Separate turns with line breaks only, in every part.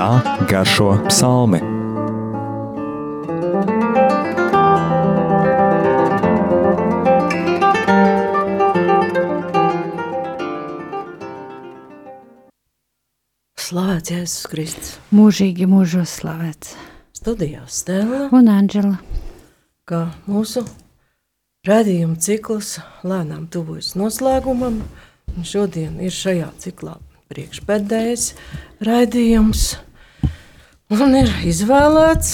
kā garšo psalmi.
Slavēts Jēzus Kristus.
Mūžīgi mūžos slavēts.
Studijā Stela
Un Anģela.
kā mūsu redzējuma cikls lēnām tuvojas noslēgumam. Un šodien ir šajā ciklā priekšpēdējais raidījums. Un ir izvēlēts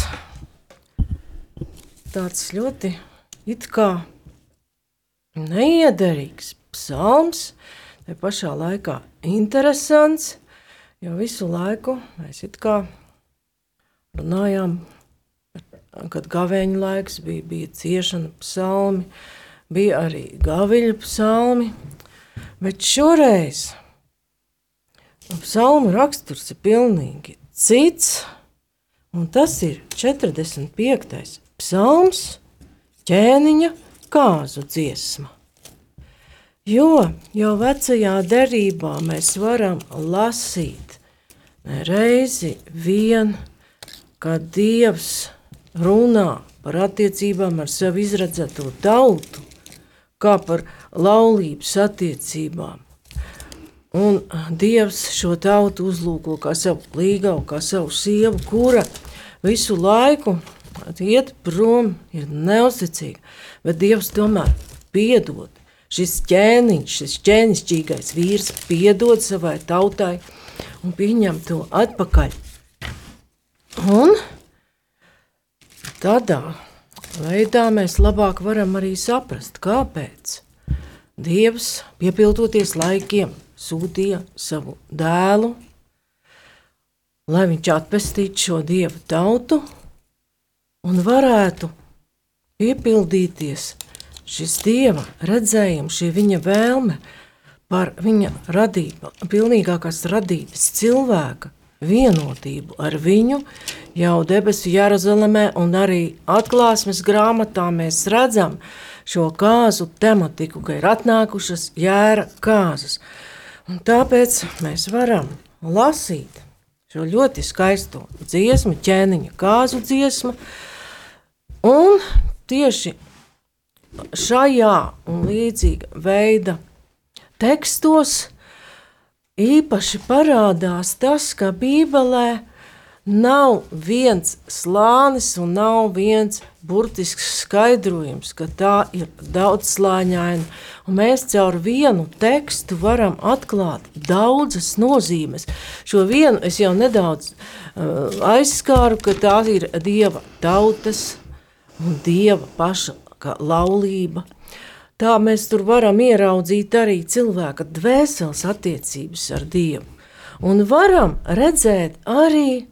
tāds ļoti it kā neiederīgs psalms, te pašā laikā interesants, jo visu laiku mēs it kā runājām kad gaveņa laiks bija, bija ciešana psalmi, bija arī gaviļa psalmi, bet šoreiz psalmu raksturs ir pilnīgi cits, un tas ir 45. psalms ķēniņa kāzu dziesma. Jo jau vecajā derībā mēs varam lasīt reizi vien, kad Dievs runā par attiecībām ar sevi izredzēto tautu, kā par laulības attiecībām. Un Dievs šo tautu uzlūko kā savu līgavu, kā savu sievu, kura visu laiku iet prom, ir neusticīga, bet Dievs tomēr piedod. Šis ķēniņš, šis ķēnišķīgais vīrs piedod savai tautai un pieņem to atpakaļ. Un Tādā veidā mēs labāk varam arī saprast, kāpēc Dievs, piepildoties laikiem, sūtīja savu dēlu, lai viņš atpestītu šo dievu tautu un varētu piepildīties šis dieva redzējums, šī viņa vēlme par viņa radību, pilnīgākās radības cilvēka vienotību ar viņu, jau debesu Jeruzalemē un arī atklāsmes grāmatā mēs redzam šo kāzu tematiku, ka ir atnākušas jēra kāzas. Un tāpēc mēs varam lasīt šo ļoti skaisto dziesmu, ķēniņa kāzu dziesmu, un tieši šajā un līdzīga veida tekstos īpaši parādās tas, ka Bībelē nav viens slānis un nav viens burtisks skaidrojums, ka tā ir daudzslāņaina. Un mēs caur vienu tekstu varam atklāt daudzas nozīmes. Šo vienu es jau nedaudz uh, aizskāru, ka tā ir dieva tautas un dieva paša laulība. Tā mēs tur varam ieraudzīt arī cilvēka dvēseles attiecības ar Dievu. Un varam redzēt arī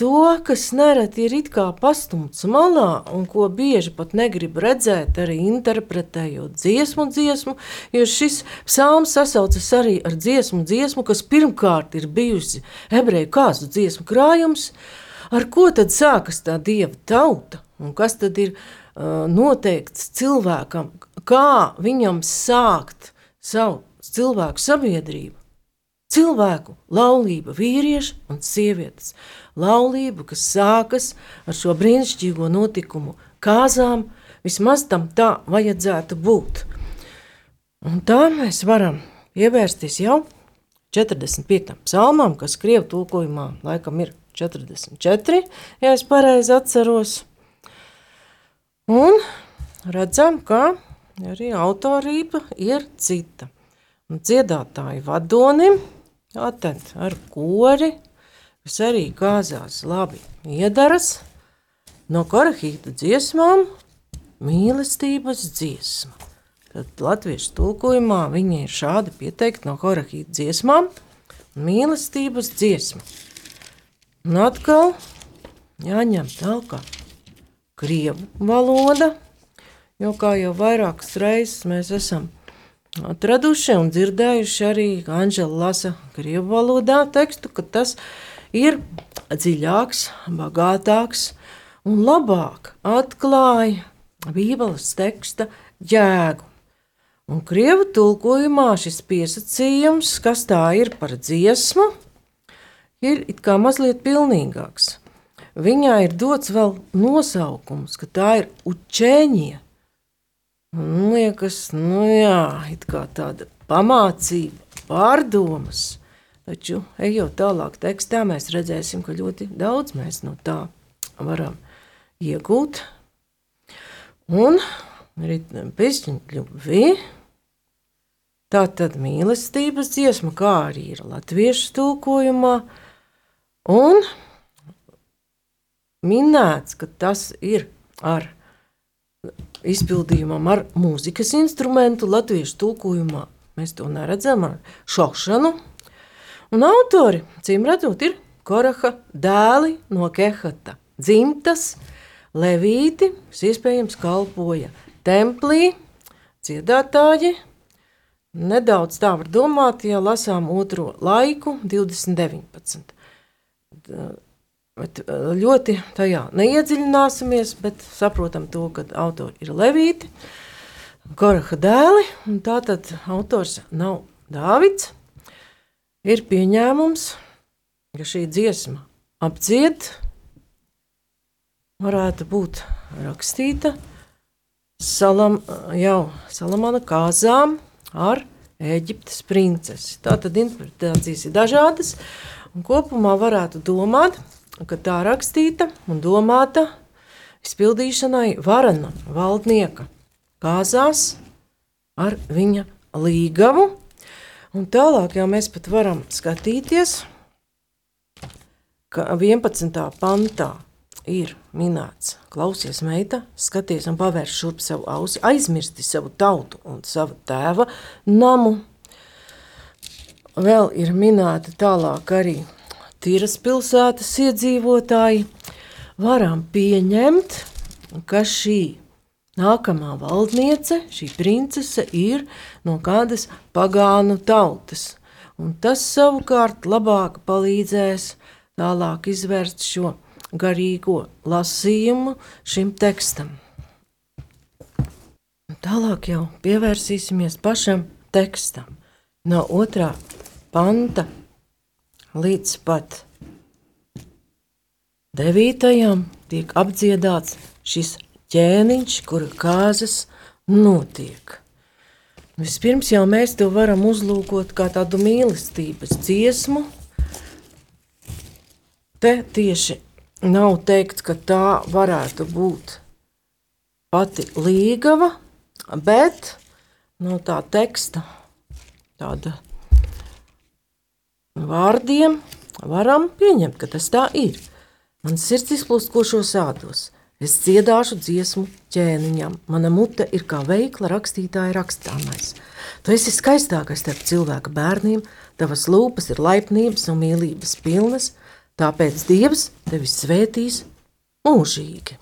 to, kas nereti ir it kā pastumts malā, un ko bieži pat negrib redzēt, arī interpretējot dziesmu, dziesmu, jo šis psalms sasaucas arī ar dziesmu, dziesmu, kas pirmkārt ir bijusi ebreju kāzu dziesmu krājums, ar ko tad sākas tā dieva tauta, un kas tad ir uh, noteikts cilvēkam, kā viņam sākt savu cilvēku sabiedrību. Cilvēku laulība, vīrieši un sievietes. Laulība, kas sākas ar šo brīnišķīgo notikumu, kāzām, vismaz tam tā vajadzētu būt. Un tā mēs varam pievērsties jau 45. psalmam, kas krievu tulkojumā laikam ir 44, ja es pareizi atceros. Un redzam, ka arī autorība ir cita. Un dziedātāji vadonim, atent ar kori, kas arī gāzās labi iedaras, no korahīta dziesmām mīlestības dziesma. Tad latviešu tulkojumā viņi ir šādi pieteikti no korahīta dziesmām mīlestības dziesma. Un atkal jāņem tālāk krievu valoda, Jo kā jau vairākas reizes mēs esam atraduši un dzirdējuši arī Anģela lasa krievu valodā tekstu, ka tas ir dziļāks, bagātāks un labāk atklāja Bībeles teksta jēgu. Un krievu tulkojumā šis piesacījums, kas tā ir par dziesmu, ir it kā mazliet pilnīgāks. Viņā ir dots vēl nosaukums, ka tā ir učēņie. Man liekas, nu jā, kā tāda pamācība, pārdomas. Taču, ejot tālāk tekstā, mēs redzēsim, ka ļoti daudz mēs no tā varam iegūt. Un bezņemkļuvi. Tā tad mīlestības dziesma, kā arī ir latviešu tulkojumā, un minēts, ka tas ir ar izpildījumam ar mūzikas instrumentu latviešu tulkojumā. Mēs to neredzam ar šaušanu. Un autori, cīm redzot, ir Koraha dēli no Kehata, dzimtas, Levīti, kas iespējams kalpoja templī, dziedātāji. Nedaudz tā var domāt, ja lasām otro laiku, 2019. Bet ļoti tajā neiedziļināsimies, bet saprotam to, ka autori ir Levīti, Koraha dēli, un tātad autors nav Dāvids. Ir pieņēmums, ka šī dziesma apdzied, varētu būt rakstīta salam, jau Salamana kāzām ar Eģiptes princesi. Tātad interpretācijas ir dažādas, un kopumā varētu domāt, ka tā rakstīta un domāta izpildīšanai varana valdnieka kāzās ar viņa līgavu, un tālāk jau mēs pat varam skatīties, ka 11. pantā ir minēts, klausies, meita, skaties un pavērš šurp savu ausi, aizmirsti savu tautu un savu tēva namu. Vēl ir minēta tālāk arī Tīras pilsētas iedzīvotāji. Varam pieņemt, ka šī nākamā valdniece, šī princese, ir no kādas pagānu tautas. Un tas savukārt labāk palīdzēs tālāk izvērst šo garīgo lasījumu šim tekstam. Tālāk jau pievērsīsimies pašam tekstam. No otrā panta līdz pat devītajam tiek apdziedāts šis ķēniņš, kura kāzas notiek. Vispirms jau mēs to varam uzlūkot kā tādu mīlestības dziesmu. Te tieši nav teikts, ka tā varētu būt pati līgava, bet no tā teksta, tāda vārdiem, varam pieņemt, ka tas tā ir. Man sirds izplūst, ko šo sādos. Es dziedāšu dziesmu ķēniņam. Mana mute ir kā veikla rakstītāja rakstāmais. Tu esi skaistākais starp cilvēku bērniem, tavas lūpas ir laipnības un mīlības pilnas, Tāpēc Dievs tevi svētīs mūžīgi.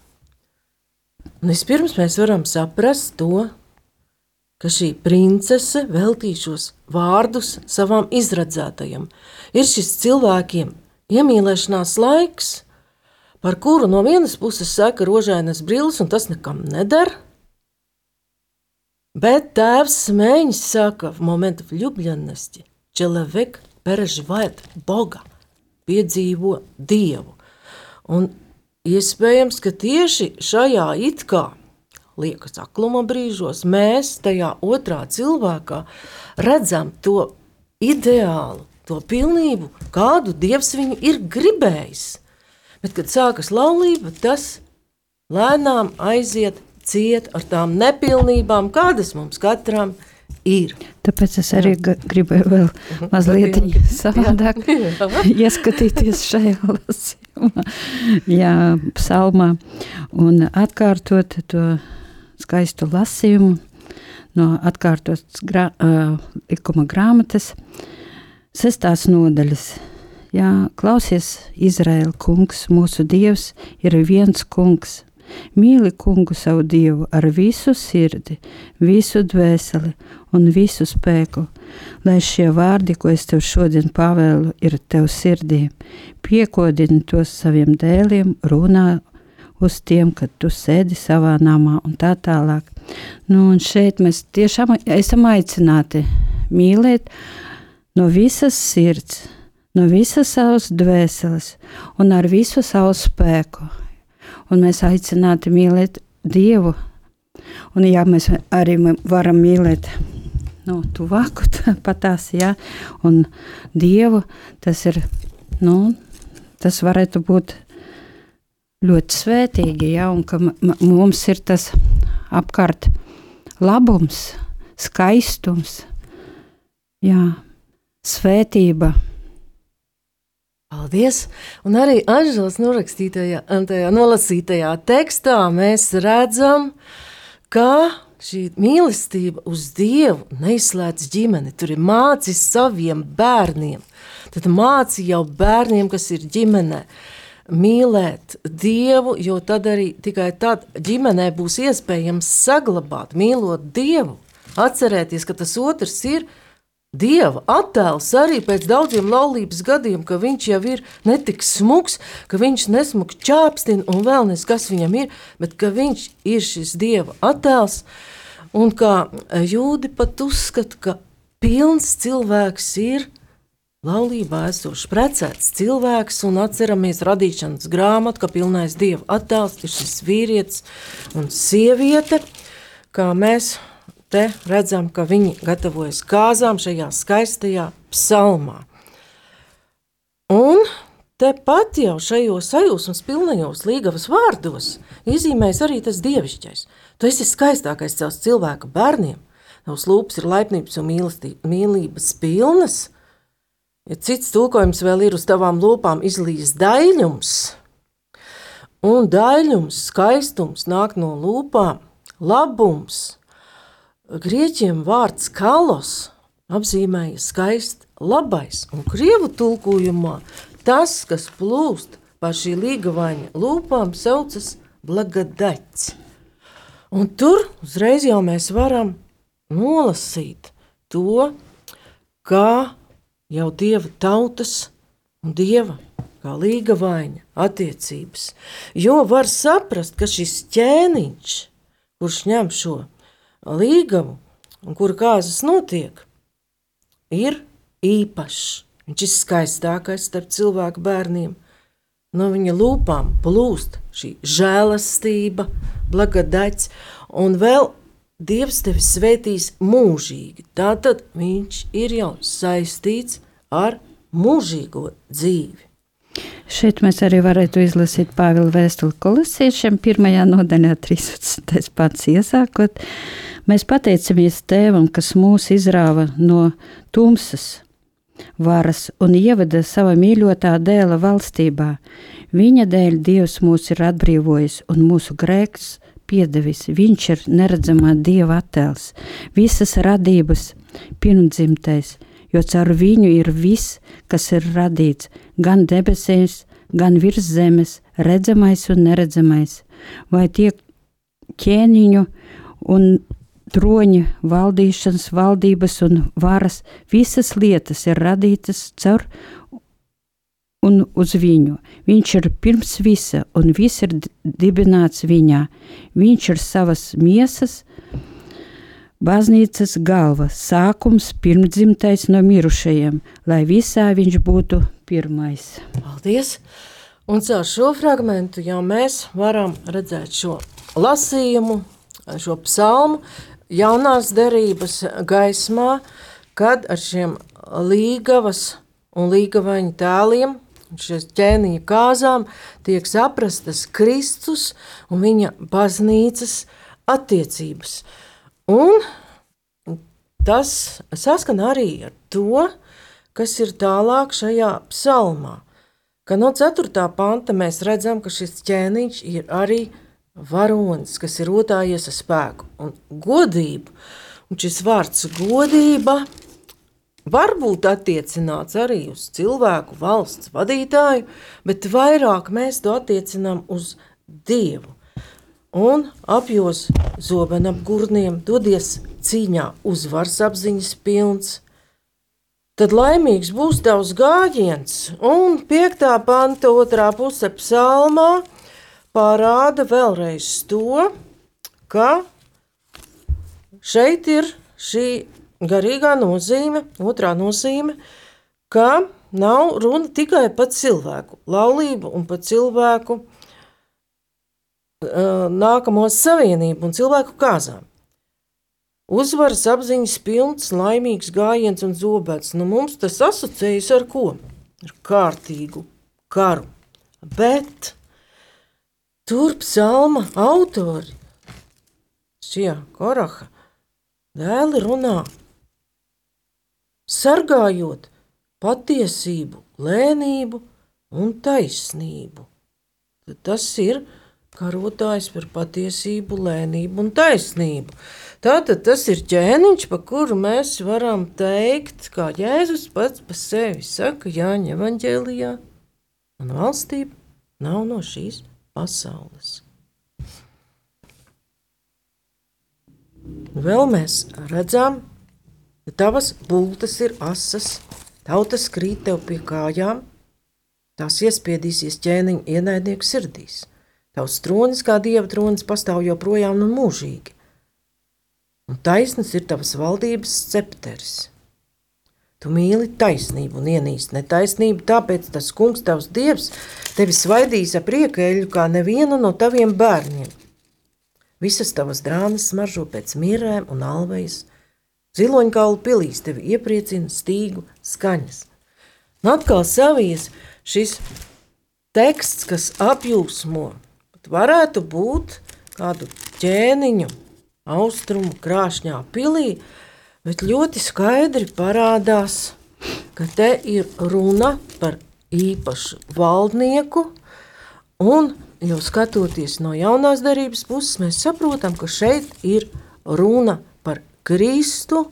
Un vispirms mēs varam saprast to, ka šī princese veltīja šos vārdus savam izredzētajam. Ir šis cilvēkiem iemīlēšanās laiks, par kuru no vienas puses saka rožainas brilles, un tas nekam neder. Bet tēvs smēņas saka, в момент влюбленности человек переживает Бога piedzīvo dievu. Un iespējams, ka tieši šajā it kā liekas akluma brīžos, mēs tajā otrā cilvēkā redzam to ideālu, to pilnību, kādu dievs viņu ir gribējis. Bet, kad sākas laulība, tas lēnām aiziet ciet ar tām nepilnībām, kādas mums katram ir.
Tāpēc es arī jā. gribēju vēl mhm. mazliet savādāk ieskatīties šajā lasījumā, jā, psalmā, un atkārtot to skaistu lasījumu no atkārtotas grā, uh, likuma grāmatas, sestās nodaļas. Jā, klausies, Izraēla kungs, mūsu dievs ir viens kungs, Mīli kungu savu dievu ar visu sirdi, visu dvēseli un visu spēku, lai šie vārdi, ko es tev šodien pavēlu, ir tev sirdī. Piekodini tos saviem dēliem, runā uz tiem, kad tu sēdi savā namā un tā tālāk. Nu, un šeit mēs tiešām esam aicināti mīlēt no visas sirds, no visas savas dvēseles un ar visu savu spēku. Un mēs aicināti mīlēt Dievu. Un ja mēs arī varam mīlēt nu, tuvāku patās, ja, un Dievu, tas ir, nu, tas varētu būt ļoti svētīgi, ja, un ka mums ir tas apkārt labums, skaistums, jā, svētība.
Paldies! Un arī Anžels norakstītajā, tajā nolasītajā tekstā mēs redzam, ka šī mīlestība uz Dievu neizslēdz ģimeni. Tur ir mācis saviem bērniem. Tad māci jau bērniem, kas ir ģimenē, mīlēt Dievu, jo tad arī tikai tad ģimenē būs iespējams saglabāt, mīlot Dievu. Atcerēties, ka tas otrs ir Dieva attēls arī pēc daudziem laulības gadiem, ka viņš jau ir netik smuks, ka viņš nesmuki čāpstina un vēl nes, kas viņam ir, bet ka viņš ir šis Dieva attēls, un kā jūdi pat uzskata, ka pilns cilvēks ir laulībā esošs precēts cilvēks, un atceramies radīšanas grāmatu, ka pilnais Dieva attēls ir šis vīrietis un sieviete, kā mēs te redzam, ka viņi gatavojas kāzām šajā skaistajā psalmā. Un tepat jau šajos sajūsmas pilnajos līgavas vārdos iezīmēs arī tas dievišķais. Tu esi skaistākais savs cilvēka bērniem, tavs lūpas ir laipnības un mīlības pilnas, ja cits tulkojums vēl ir uz tavām lūpām izlīs daļums, un daļums, skaistums nāk no lūpām, labums, grieķiem vārds kalos apzīmēja skaisti labais, un krievu tulkojumā tas, kas plūst par šī līgavaņa lūpām, saucas blagadaķis. Un tur uzreiz jau mēs varam nolasīt to, kā jau dieva tautas un dieva kā līgavaņa attiecības. Jo var saprast, ka šis ķēniņš, kurš ņem šo līgavu, un kura kāzas notiek, ir īpašs. Viņš ir skaistākais starp cilvēku bērniem. No viņa lūpām plūst šī žēlastība, blagadaļs, un vēl Dievs tevi svētīs mūžīgi. Tātad viņš ir jau saistīts ar mūžīgo dzīvi.
Šeit mēs arī varētu izlasīt Pāvila vēstuli kolosiešiem, pirmajā nodaļā 13. pats iesākot. Mēs pateicamies Tēvam, kas mūs izrāva no tumsas varas un ievada savā mīļotā dēla valstībā. Viņa dēļ Dievs mūs ir atbrīvojis un mūsu grēks piedevis. Viņš ir neredzamā Dieva attēls, visas radības pirmdzimtais, jo caur viņu ir viss, kas ir radīts, gan debesīs, gan virs zemes, redzamais un neredzamais, vai tie ķēniņu un troņa, valdīšanas, valdības un varas, visas lietas ir radītas caur un uz viņu. Viņš ir pirms visa, un viss ir dibināts viņā. Viņš ir savas miesas, baznīcas galva, sākums, pirmdzimtais no mirušajiem, lai visā viņš būtu pirmais.
Paldies! Un caur šo fragment jau mēs varam redzēt šo lasījumu, šo psalmu, jaunās derības gaismā, kad ar šiem līgavas un līgavaņu tēliem, šīs ķēniņa kāzām, tiek saprastas Kristus un viņa baznīcas attiecības. Un tas saskan arī ar to, kas ir tālāk šajā psalmā. Ka no 4. panta mēs redzam, ka šis ķēniņš ir arī varonis, kas ir rotājies ar spēku un godību. Un šis vārds godība var būt attiecināts arī uz cilvēku valsts vadītāju, bet vairāk mēs to attiecinām uz Dievu. Un apjos zobenam gurniem dodies cīņā uzvaras apziņas pilns, tad laimīgs būs tavs gājiens. Un piektā panta otrā puse psalmā – parāda vēlreiz to, ka šeit ir šī garīgā nozīme, otrā nozīme, ka nav runa tikai par cilvēku laulību un par cilvēku nākamo savienību un cilvēku kāzām. Uzvaras apziņas pilns, laimīgs gājiens un zobēts. Nu, mums tas asociējas ar ko? Ar kārtīgu karu. Bet tur psalma autori, šie koraha, dēli runā, sargājot patiesību, lēnību un taisnību. Tad tas ir karotājs par patiesību, lēnību un taisnību. Tātad tas ir ķēniņš, pa kuru mēs varam teikt, kā Jēzus pats par sevi saka Jāņa evaņģēlijā, un valstība nav no šīs pasaules. Vēl mēs redzam, tavas bultas ir asas, tautas krīt tev pie kājām, tās iespiedīsies ķēniņa ienaidnieku sirdīs. Tavs tronis, kā dieva tronis, pastāv joprojām un mūžīgi un taisnas ir tavas valdības scepteris. Tu mīli taisnību un ienīsti netaisnību, tāpēc tas kungs, tavs dievs, tevi svaidīs ar priekēļu kā nevienu no taviem bērniem. Visas tavas drānas smaržo pēc mirēm un alvejas, ziloņkaulu pilīs tevi iepriecina stīgu skaņas. Un atkal savies šis teksts, kas apjūsmo, varētu būt kādu ķēniņu austrumu krāšņā pilī, bet ļoti skaidri parādās, ka te ir runa par īpašu valdnieku, un jau skatoties no jaunās darības puses, mēs saprotam, ka šeit ir runa Kristu,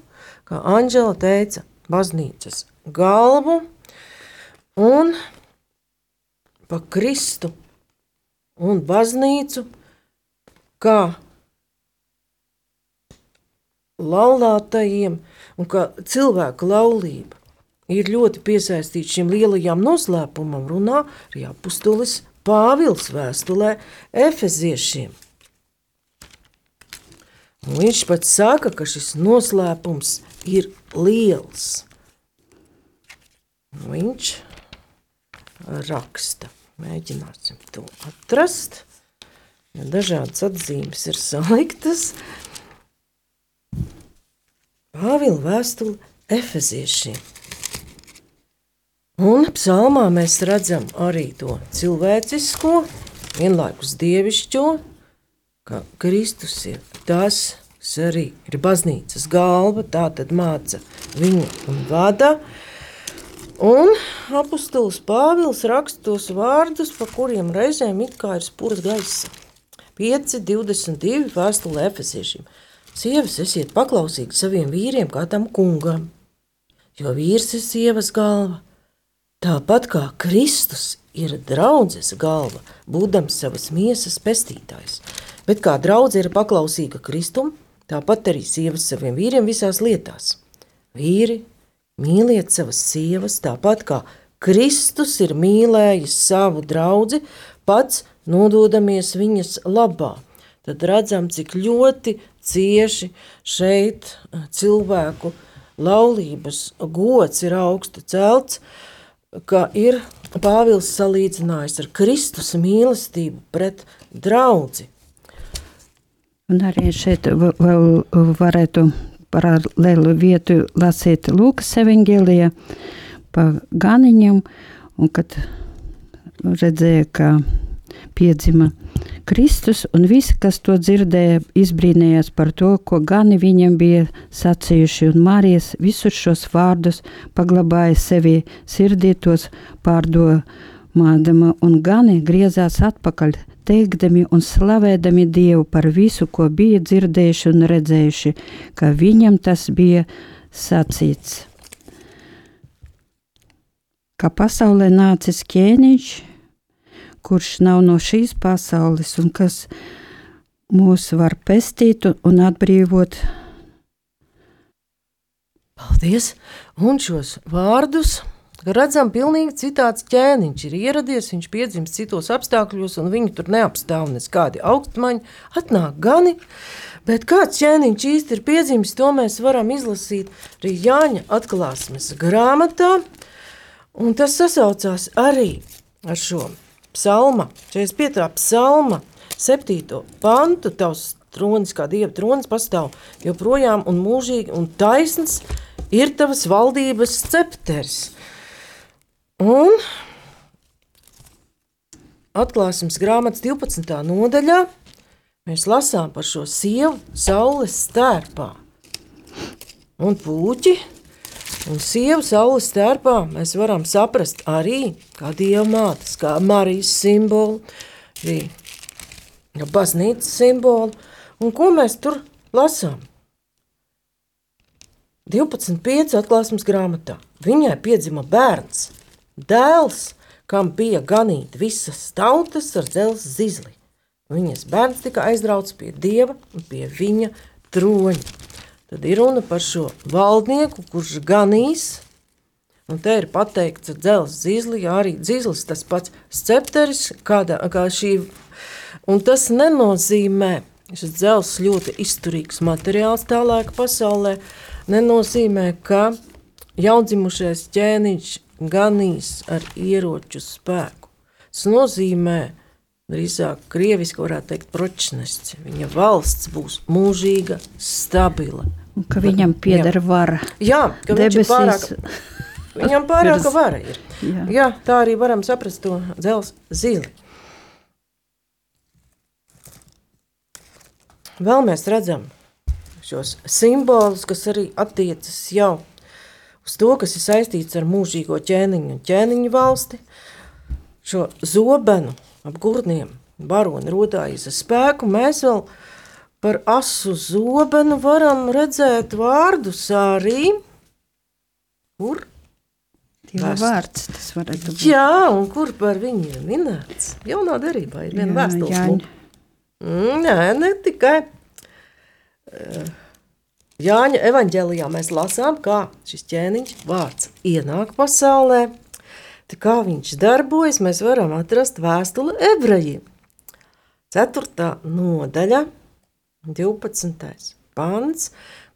kā Anģela teica, baznīcas galvu, un pa Kristu un baznīcu, kā laulātajiem un ka cilvēka laulība ir ļoti piesaistīta šim lielajam noslēpumam, runā arī apustulis Pāvils vēstulē Efeziešiem. Un viņš pats saka, ka šis noslēpums ir liels. Viņš raksta. Mēģināsim to atrast. Ja dažādas atzīmes ir saliktas, Pāvila vēstule Efeziešiem. Un psalmā mēs redzam arī to cilvēcisko, vienlaikus dievišķo, ka Kristus ir tas, arī ir baznīcas galva, tā tad māca viņu un vada. Un apustulis Pāvils raksta tos vārdus, pa kuriem reizēm it kā ir spurs gaisa. 5, 22 vēstule Efeziešiem. Sievas, esiet paklausīgi saviem vīriem, kā tam kungam, jo vīrs ir sievas galva. Tāpat kā Kristus ir draudzes galva, būdams savas miesas pestītājs, bet kā draudzene ir paklausīga Kristum, tāpat arī sievas saviem vīriem visās lietās. Vīri, mīliet savas sievas, tāpat kā Kristus ir mīlējis savu draugu, pats nododamies viņas labā. Tad redzam, cik ļoti cieši šeit eh, cilvēku laulības gods ir augstu celts, ka ir Pāvils salīdzinājis ar Kristus mīlestību pret draudzi.
Un arī šeit vēl varētu paralēlu vietu lasīt Lūkas evangelijā pa ganiņam, un kad redzēja, ka piedzima Kristus, un visi, kas to dzirdēja, izbrīnījās par to, ko gani viņam bija sacījuši, un Marijas visus šos vārdus paglabāja sevi sirdī tos pārdomādama, un gani griezās atpakaļ, teikdami un slavēdami Dievu par visu, ko bija dzirdējuši un redzējuši, ka viņam tas bija sacīts. Kā pasaulē nācis ķēniņš, kurš nav no šīs pasaules un kas mūs var pestīt un atbrīvot.
Paldies! Un šos vārdus redzam, pilnīgi citāds ķēniņš ir ieradies, viņš piedzimst citos apstākļos, un viņu tur neapstāv nekādi augstmaņi, atnāk gani. Bet kāds ķēniņš īsti ir piedzimis, to mēs varam izlasīt arī Jāņa atklāsmes grāmatā, Un tas sasaucās arī ar šo psalma, 45. psalma, 7. pantu, tavs tronis, kā dieva tronis pastāv joprojām un mūžīgi, un taisns ir tavas valdības scepters. Un atklāsmes grāmatas 12. nodaļā mēs lasām par šo sievu saules stērpā. Un puķi un sievu saules stērpā mēs varam saprast arī kā dievmātes, kā Marijas simbolu, arī baznīcas simbolu. Un ko mēs tur lasām? 12.5. atklāsmes grāmatā. Viņai piedzima bērns, dēls, kam bija ganīt visas tautas ar dzelzs zizli. Viņas bērns tika aizrauts pie dieva un pie viņa troņa. Tad ir runa par šo valdnieku, kurš ganīs, un te ir pateikts dzelzs zizli, arī zizlis tas pats scepteris, kāda, kā šī, un tas nenozīmē, šis dzelzs ļoti izturīgs materiāls tā laika pasaulē, nenozīmē, ka jaundzimušais ķēniņš ganīs ar ieroču spēku. Tas nozīmē, drīzāk krieviski varētu teikt, pročnests. Viņa valsts būs mūžīga, stabila.
Un ka viņam pieder vara.
Jā, ka viņš ir pārāk, viņam pārāk
Virs-
vara ir.
Jā.
Jā, tā arī varam saprast to dzels zili. Vēl mēs redzam šos simbolus, kas arī attiecas jau uz to, kas ir saistīts ar mūžīgo ķēniņu un ķēniņu valsti. Šo zobenu ap gurniem baroni rodājas ar spēku. Mēs vēl par asu zobenu varam redzēt vārdus arī. Kur? Vēst-
vārds tas varētu būt.
Jā, un kur par viņu ir minēts? Jaunā darbā ir viena lupa. Mm, Nē, ne tikai. eh, Jāņa evanģēlijā mēs lasām, kā šis ķēniņš vārds ienāk pasaulē. Tā kā viņš darbojas, mēs varam atrast vēstuli ebrejiem. 4. nodaļa, 12. pants,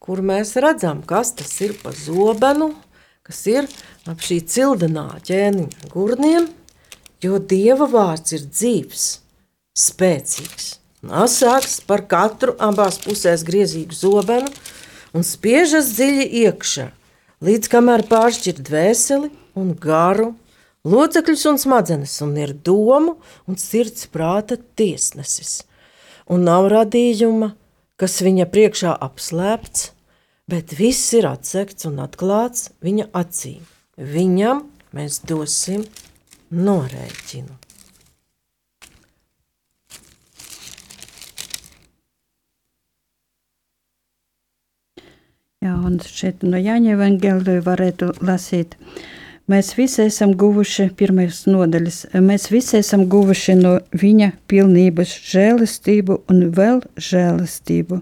kur mēs redzam, kas tas ir pa zobenu, kas ir ap šī cildenā ķēniņa gurniem, jo Dieva vārds ir dzīvs, spēcīgs, asāks par katru abās pusēs griezīgu zobenu un spiežas dziļi iekšā, līdz kamēr pāršķir dvēseli un garu, locekļus un smadzenes, un ir domu un sirds prāta tiesnesis. Un nav radījuma, kas viņa priekšā apslēpts, bet viss ir atsekts un atklāts viņa acīm. Viņam mēs dosim norēķinu.
Jā, un šeit no Jāņa evangelija varētu lasīt. Mēs visi esam guvuši pirmais nodaļas, mēs visi esam guvuši no viņa pilnības žēlastību un vēl žēlastību.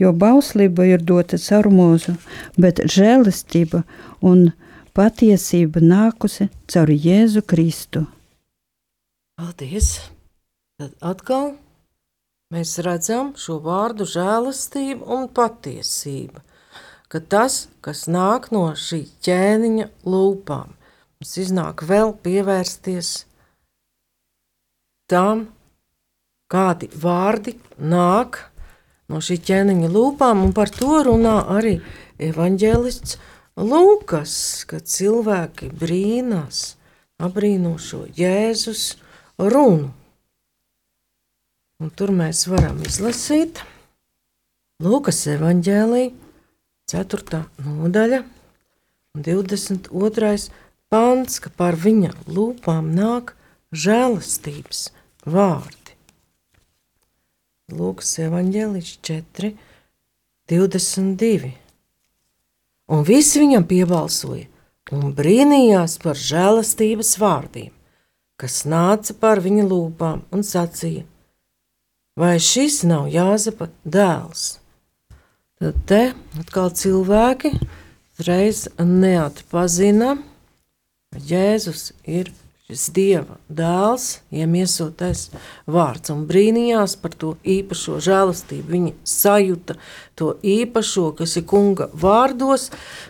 Jo bauslība ir dota caur mūzu, bet žēlastība un patiesība nākusi caur Jēzu Kristu.
Paldies! Tad atkal mēs redzam šo vārdu žēlastība un patiesība. Ka tas, kas nāk no šī ķēniņa lūpām, mums iznāk vēl pievērsties tam, kādi vārdi nāk no šī ķēniņa lūpām, un par to runā arī evanģēlists Lūkas, kad cilvēki brīnās, abrīno šo Jēzus runu. Un tur mēs varam izlasīt Lūkas evanģēlīju, 4. nodaļa, un 22. pants, ka par viņa lūpām nāk žēlastības vārdi. Lūkas evanģēlīts 4, 22. Un visi viņam piebalsoja un brīnījās par žēlastības vārdiem, kas nāca par viņa lūpām un sacīja, vai šis nav Jāzepa dēls? Tad te atkal cilvēki reiz neatpazina, ka Jēzus ir šis dieva dēls, iemiesotais vārds, un brīnījās par to īpašo žēlastību. Viņa sajūta to īpašo, kas ir kunga vārdos,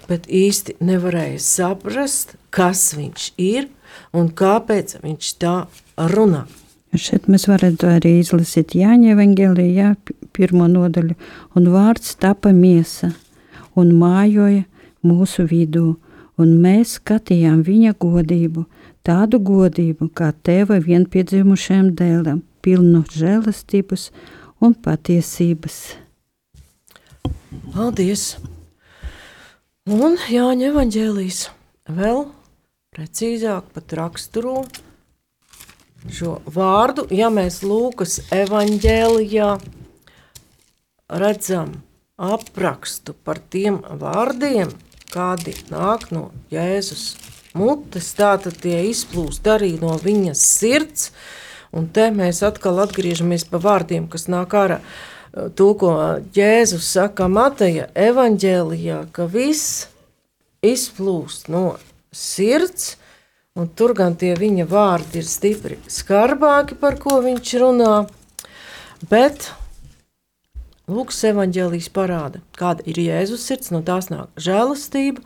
bet īsti nevarēja saprast, kas viņš ir un kāpēc viņš tā runā.
Šeit mēs varētu arī izlasīt Jāņa Evangelijā, pirmo nodaļu, un vārds tapa miesa un mājoja mūsu vidū, un mēs skatījām viņa godību, tādu godību, kā teva vienpiedzimušajam dēlam, pilnu žēlastības un patiesības.
Paldies! Un Jāņa Evangelijas vēl precīzāk pat raksturo šo vārdu, ja mēs Lūkas evaņģēlijā redzam aprakstu par tiem vārdiem, kādi nāk no Jēzus mutes, tātad tie izplūst arī no viņas sirds, un te mēs atkal atgriežamies pa vārdiem, kas nāk ārā. To, ko Jēzus saka Mateja evaņģēlijā, ka viss izplūst no sirds, Un tur gan tie viņa vārdi ir stipri skarbāki, par ko viņš runā. Bet Lūks evanģēlijas parāda, kāda ir Jēzus sirds, no tās nāk žēlastība,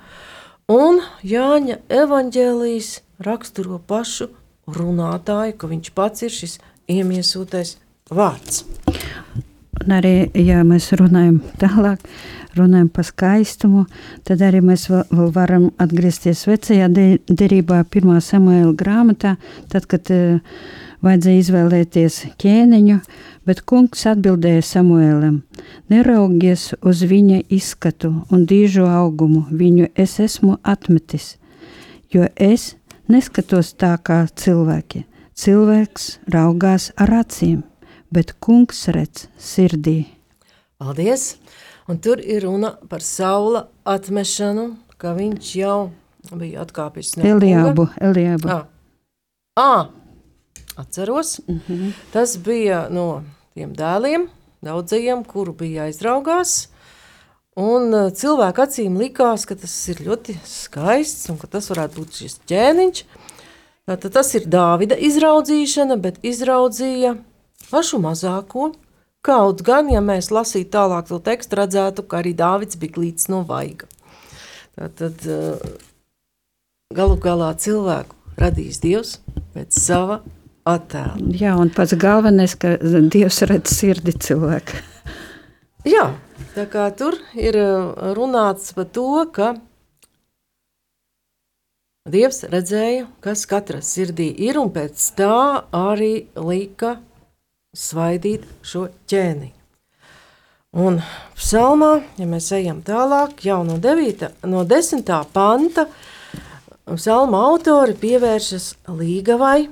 un Jāņa evanģēlijas raksturo pašu runātāju, ka viņš pats ir šis iemiesotais vārds.
Un arī, ja mēs runājam tālāk, runājam par skaistumu, tad arī mēs vēl varam atgriezties vecajā derībā, pirmā samuēla grāmatā, tad, kad uh, vajadzēja izvēlēties ķēniņu, bet kungs atbildēja Samuēlam: Neraugies uz viņa izskatu un dīžu augumu, viņu es esmu atmetis, jo es neskatos tā kā cilvēki. Cilvēks raugās ar acīm, bet kungs redz sirdī.
Paldies! Un tur ir runa par saula atmešanu, ka viņš jau bija atkāpis
no Eliabu. Eliabu.
À. À, atceros. Mm -hmm. Tas bija no tiem dēliem, daudzajiem, kuru bija aizraugās. Un uh, cilvēku acīm likās, ka tas ir ļoti skaists un ka tas varētu būt šis ķēniņš. Tātad tas ir Dāvida izraudzīšana, bet izraudzīja pašu mazāko, Kaut gan, ja mēs lasītu tālāk to tekstu, redzētu, ka arī Dāvids bija glīts no vaiga. Tad eh, galu galā cilvēku radīs Dievs pēc sava attēla.
Jā, un pats galvenais, ka Dievs redz sirdi cilvēku.
Jā, tā kā tur ir eh, runāts par to, ka Dievs redzēja, kas katra sirdī ir, un pēc tā arī lika svaidīt šo ķēniņu. Un psalmā, ja mēs ejam tālāk, jau no, 9, no 10. panta, psalma autori pievēršas līgavai,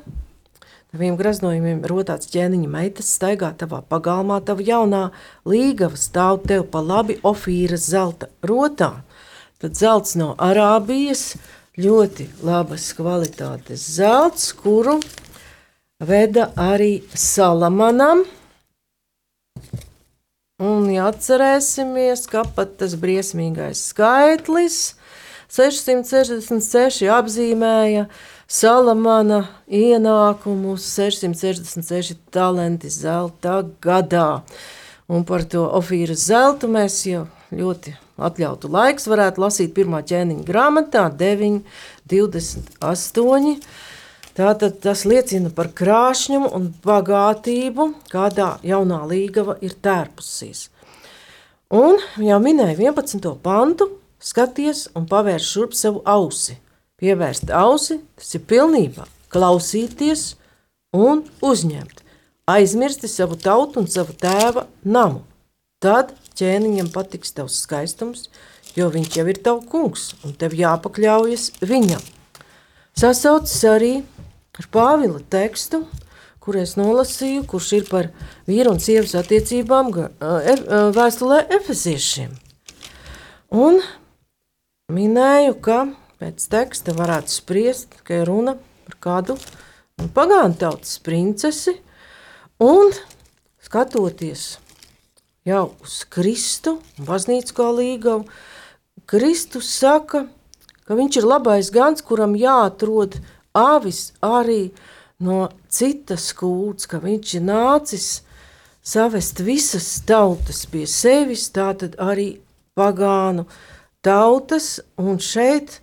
taviem graznojumiem rotāts ķēniņa meitas staigā tavā pagalmā, tava jaunā līgava stāv tev pa labi ofīras zelta rotā, tad zelts no Arābijas, ļoti labas kvalitātes zelts, kuru veda arī Salamanam. Un, atcerēsimies, ka pat tas briesmīgais skaitlis 666 apzīmēja Salamana ienākumus 666 talenti zelta gadā. Un par to ofīras zeltu mēs jau ļoti atļautu laiks varētu lasīt pirmā ķēniņa grāmatā 9, 28. Tātad tas liecina par krāšņumu un bagātību, kādā jaunā līgava ir tērpusies. Un jau minēja 11. pantu, skaties un pavērš šurp savu ausi. Pievērst ausi, tas ir pilnībā klausīties un uzņemt. Aizmirsti savu tautu un savu tēva namu. Tad ķēniņam patiks tavs skaistums, jo viņš jau ir tavs kungs un tev jāpakļaujas viņam. Sasaucis arī ar Pāvila tekstu, kur es nolasīju, kurš ir par vīru un sievas attiecībām vēstulē efeziešiem. Un minēju, ka pēc teksta varētu spriest, ka ir runa par kādu pagānu tautas princesi, un skatoties jau uz Kristu, baznīcu kā līgavu, Kristus saka, ka viņš ir labais gans, kuram jāatrod avis arī no citas kults, ka viņš ir nācis savest visas tautas pie sevis, tātad arī pagānu tautas, un šeit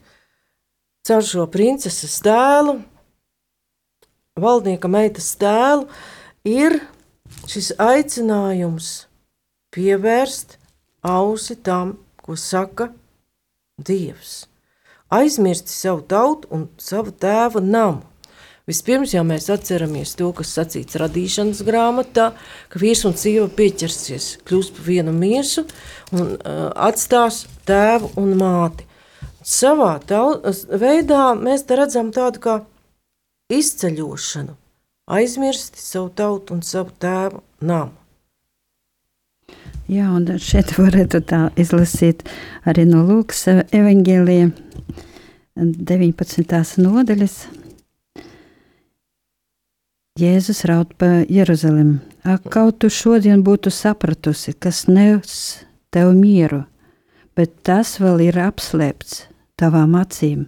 caur šo princeses tēlu, valdnieka meitas tēlu, ir šis aicinājums pievērst ausi tam, ko saka Dievs. Aizmirsti savu tautu un savu tēva namu. Vispirms jau mēs atceramies to, kas sacīts radīšanas grāmatā, ka vīrs un sieva pieķersies, kļūs par vienu miesu un uh, atstās tēvu un māti. Savā veidā mēs te redzam tādu kā izceļošanu, aizmirsti savu tautu un savu tēvu namu.
Jā, un šeit varētu tā izlasīt arī no Lūkas evaņģēlija 19. nodaļas. Jēzus raud pa Jeruzalem. Ak, kaut tu šodien būtu sapratusi, kas nes tev mieru, bet tas vēl ir apslēpts tavām acīm.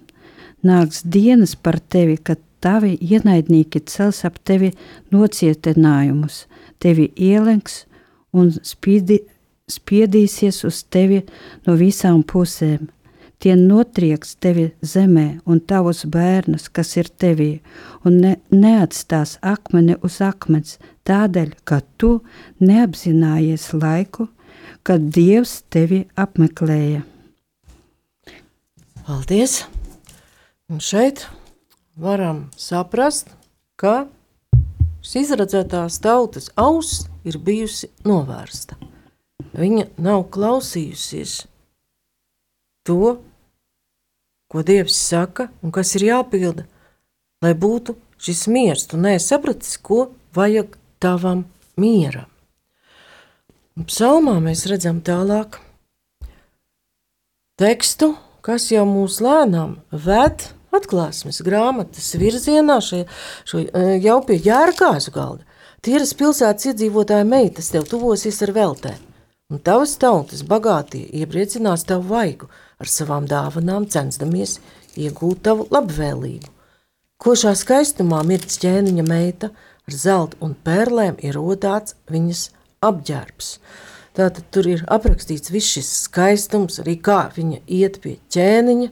Nāks dienas par tevi, kad tavi ienaidnieki cels ap tevi nocietinājumus, tevi ielenks un spīdi, spiedīsies uz tevi no visām pusēm. Tie notrieks tevi zemē un tavus bērnus, kas ir tevī, un ne, neatstās akmeni uz akmens, tādēļ, ka tu neapzinājies laiku, kad Dievs tevi apmeklēja.
Paldies! Un šeit varam saprast, ka šis izredzētās tautas auss ir bijusi novērsta. Viņa nav klausījusies to, ko Dievs saka un kas ir jāpilda, lai būtu šis miers. Tu nesapratis, ko vajag tavam mieram. Un psalmā mēs redzam tālāk tekstu, kas jau mūs lēnām ved atklāsmes grāmatas virzienā, šie, šo, jau pie jērkāzu galda. Tīras pilsētas iedzīvotāja meitas tev tuvosies ar veltēm un tavas tautas bagātie iepriecinās tavu vaigu ar savām dāvanām, censdamies iegūt tavu labvēlību. Košā skaistumā mirts ķēniņa meita ar zelta un pērlēm ir rodāts viņas apģērbs. Tātad tur ir aprakstīts viss šis skaistums, arī kā viņa iet pie ķēniņa,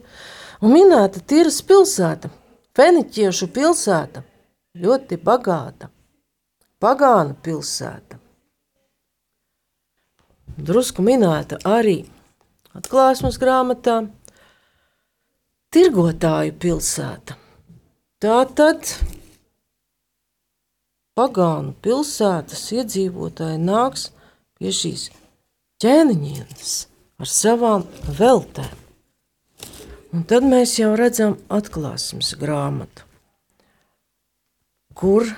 un minēta Tiras pilsēta, Feniķiešu pilsēta, ļoti bagāta, pagāna pilsēta drusku minēta arī atklāsmes grāmatā Tirgotāju pilsēta. Tā tad pagānu pilsētas iedzīvotāji nāks pie šīs ķēniņienes ar savām veltēm. Un tad mēs jau redzam atklāsmes grāmatu, kur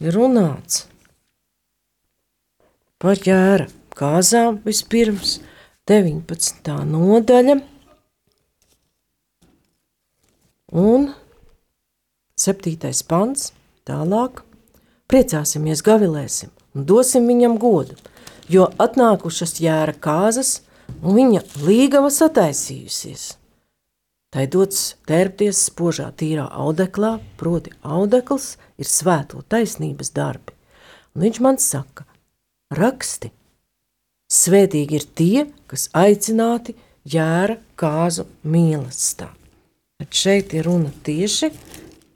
ir runāts par ķēra kāzām vispirms 19. nodaļa un 7. pants tālāk. Priecāsimies, gavilēsim un dosim viņam godu, jo atnākušas jēra kāzas un viņa līgava sataisījusies. Tai dots tērpties spožā tīrā audeklā, proti audekls ir svēto taisnības darbi. Un viņš man saka, raksti. Svētīgi ir tie, kas aicināti jēra kāzu mīlestībā. Bet šeit ir runa tieši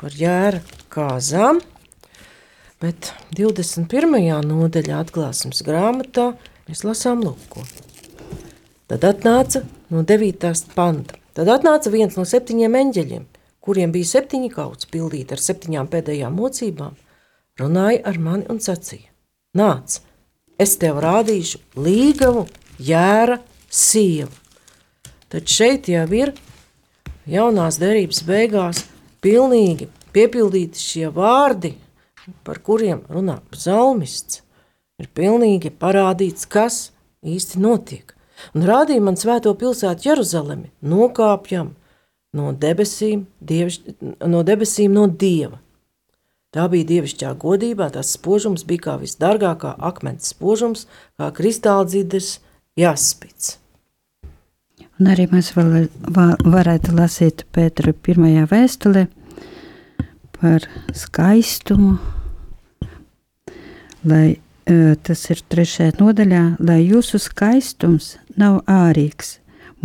par jēra kāzām, bet 21. nodaļā atklāsmes grāmatā mēs lasām lūko. Tad atnāca no 9. panta. Tad atnāca viens no septiņiem eņģeļiem, kuriem bija septiņi kauts pildīti ar septiņām pēdējām mocībām, runāja ar mani un sacīja: Nāc, es tev rādīšu līgavu, jēra sievu. Tad šeit jau ir jaunās derības beigās pilnīgi piepildīti šie vārdi, par kuriem runā psalmists. Ir pilnīgi parādīts, kas īsti notiek. Un rādīja man svēto pilsētu Jeruzalemi, nokāpjam no debesīm, dieviš, no debesīm no Dieva Tā bija dievišķā godībā, tas spožums bija kā visdārgākā akmens spožums, kā kristāla dzides jāspits.
Un arī mēs vēl, varētu lasīt Pētera pirmajā vēstulē, par skaistumu, lai uh, tas ir trešajā nodaļā, lai jūsu skaistums nav ārīgs,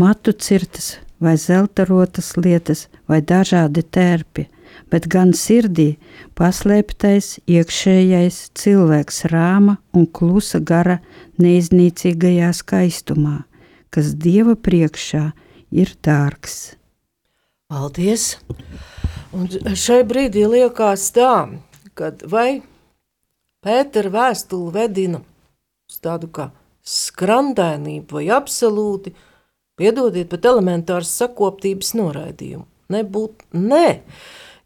matu cirtas vai zelta rotas lietas vai dažādi tērpi, bet gan sirdī paslēptais iekšējais cilvēks rāma un klusa gara neiznīcīgajā skaistumā, kas Dieva priekšā ir dārgs.
Paldies! Un šai brīdī liekas tā, ka vai Pētera vēstule vedina uz tādu kā skrandainību vai absolūti, piedodiet, pat elementāras sakoptības noraidījumu. Nebūt, nē,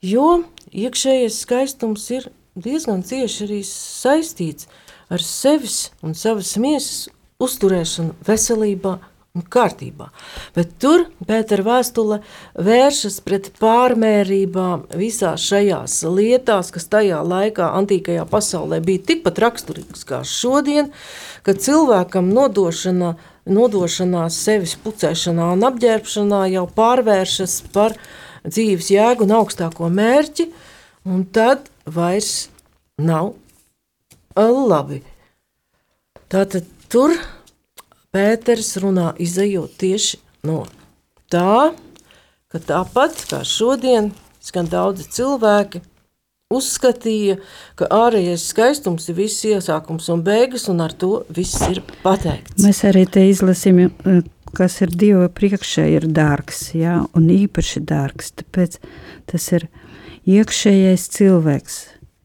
jo iekšējais skaistums ir diezgan cieši arī saistīts ar sevis un savas miesas uzturēšanu veselībā un kārtībā. Bet tur Pētera vēstule vēršas pret pārmērībām visās šajās lietās, kas tajā laikā antīkajā pasaulē bija tikpat raksturīgas kā šodien, kad cilvēkam nodošana, nodošanās sevis pucēšanā un apģērbšanā jau pārvēršas par dzīves jēgu un augstāko mērķi, un tad vairs nav labi. Tātad tur Pēters runā izējot tieši no tā, ka tāpat kā šodien, skan daudzi cilvēki uzskatīja, ka ārējais skaistums ir viss iesākums un beigas, un ar to viss ir pateikts.
Mēs arī te izlasīm, kas ir Dieva priekšē, ir dārgs, jā, un īpaši dārgs, tāpēc tas ir iekšējais cilvēks,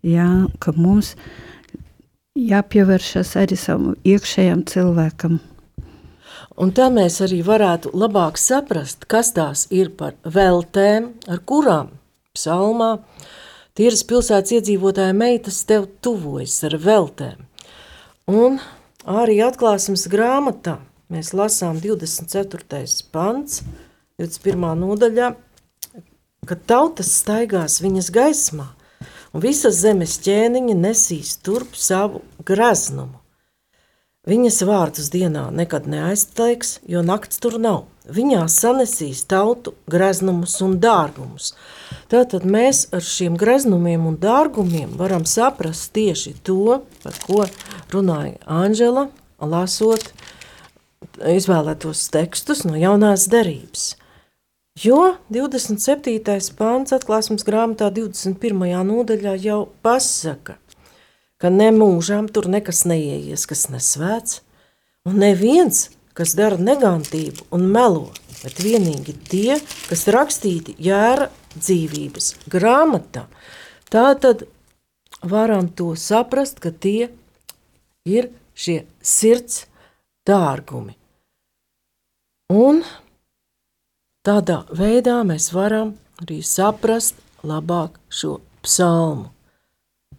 jā, ka mums jāpievēršas arī savam iekšējam cilvēkam,
Un tā mēs arī varētu labāk saprast, kas tās ir par veltēm, ar kurām psalmā tīras pilsētas iedzīvotāja meitas tev tuvojas ar veltēm. Un arī atklāsmes grāmatā mēs lasām 24. pants, 21. nodaļā, ka tautas staigās viņas gaismā, un visas zemes ķēniņa nesīs turp savu graznumu. Viņas vārdus dienā nekad neaizteiks, jo nakts tur nav. Viņā sanesīs tautu greznumus un dārgumus. Tātad mēs ar šiem greznumiem un dārgumiem varam saprast tieši to, par ko runāja Anžela, lasot izvēlētos tekstus no jaunās derības. Jo 27. pāns atklāsmes grāmatā 21. nodaļā jau pasaka, ka nemūžām tur nekas neieies, kas nesvēts, un neviens, kas dara negantību un melo, bet vienīgi tie, kas rakstīti jēra dzīvības grāmatā. Tā tad varam to saprast, ka tie ir šie sirds dārgumi. Un tādā veidā mēs varam arī saprast labāk šo psalmu.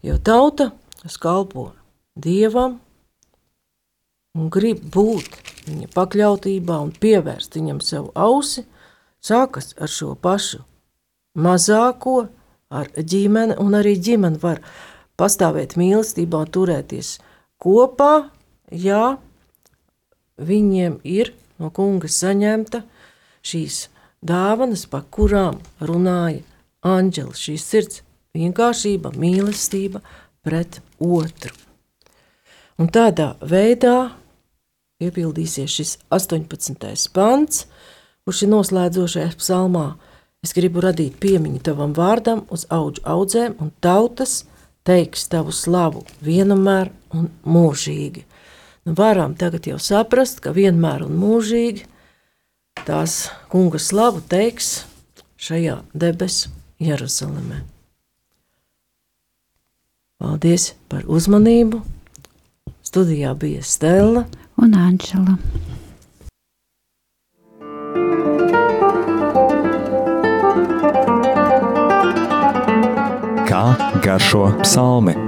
Jo tauta kas kalpo Dievam un grib būt viņa pakļautībā un pievērst viņam savu ausi, sākas ar šo pašu mazāko, ar ģimeni, un arī ģimene var pastāvēt mīlestībā un turēties kopā, ja viņiem ir no kunga saņemta šīs dāvanas, par kurām runāja Anģelis, šīs sirds vienkāršība, mīlestība, pret otru. Un tādā veidā piepildīsies šis 18. pants, kurš ir noslēdzošais psalmā. Es gribu radīt piemiņu tavam vārdam uz augu audzēm, un tautas teiks tavu slavu vienmēr un mūžīgi. Nu, varam tagad jau saprast, ka vienmēr un mūžīgi tās kunga slavu teiks šajā debesu Jeruzalemē. Paldies par uzmanību! Studijā bija Stela
un Anģela.
Kā garšo psalmi?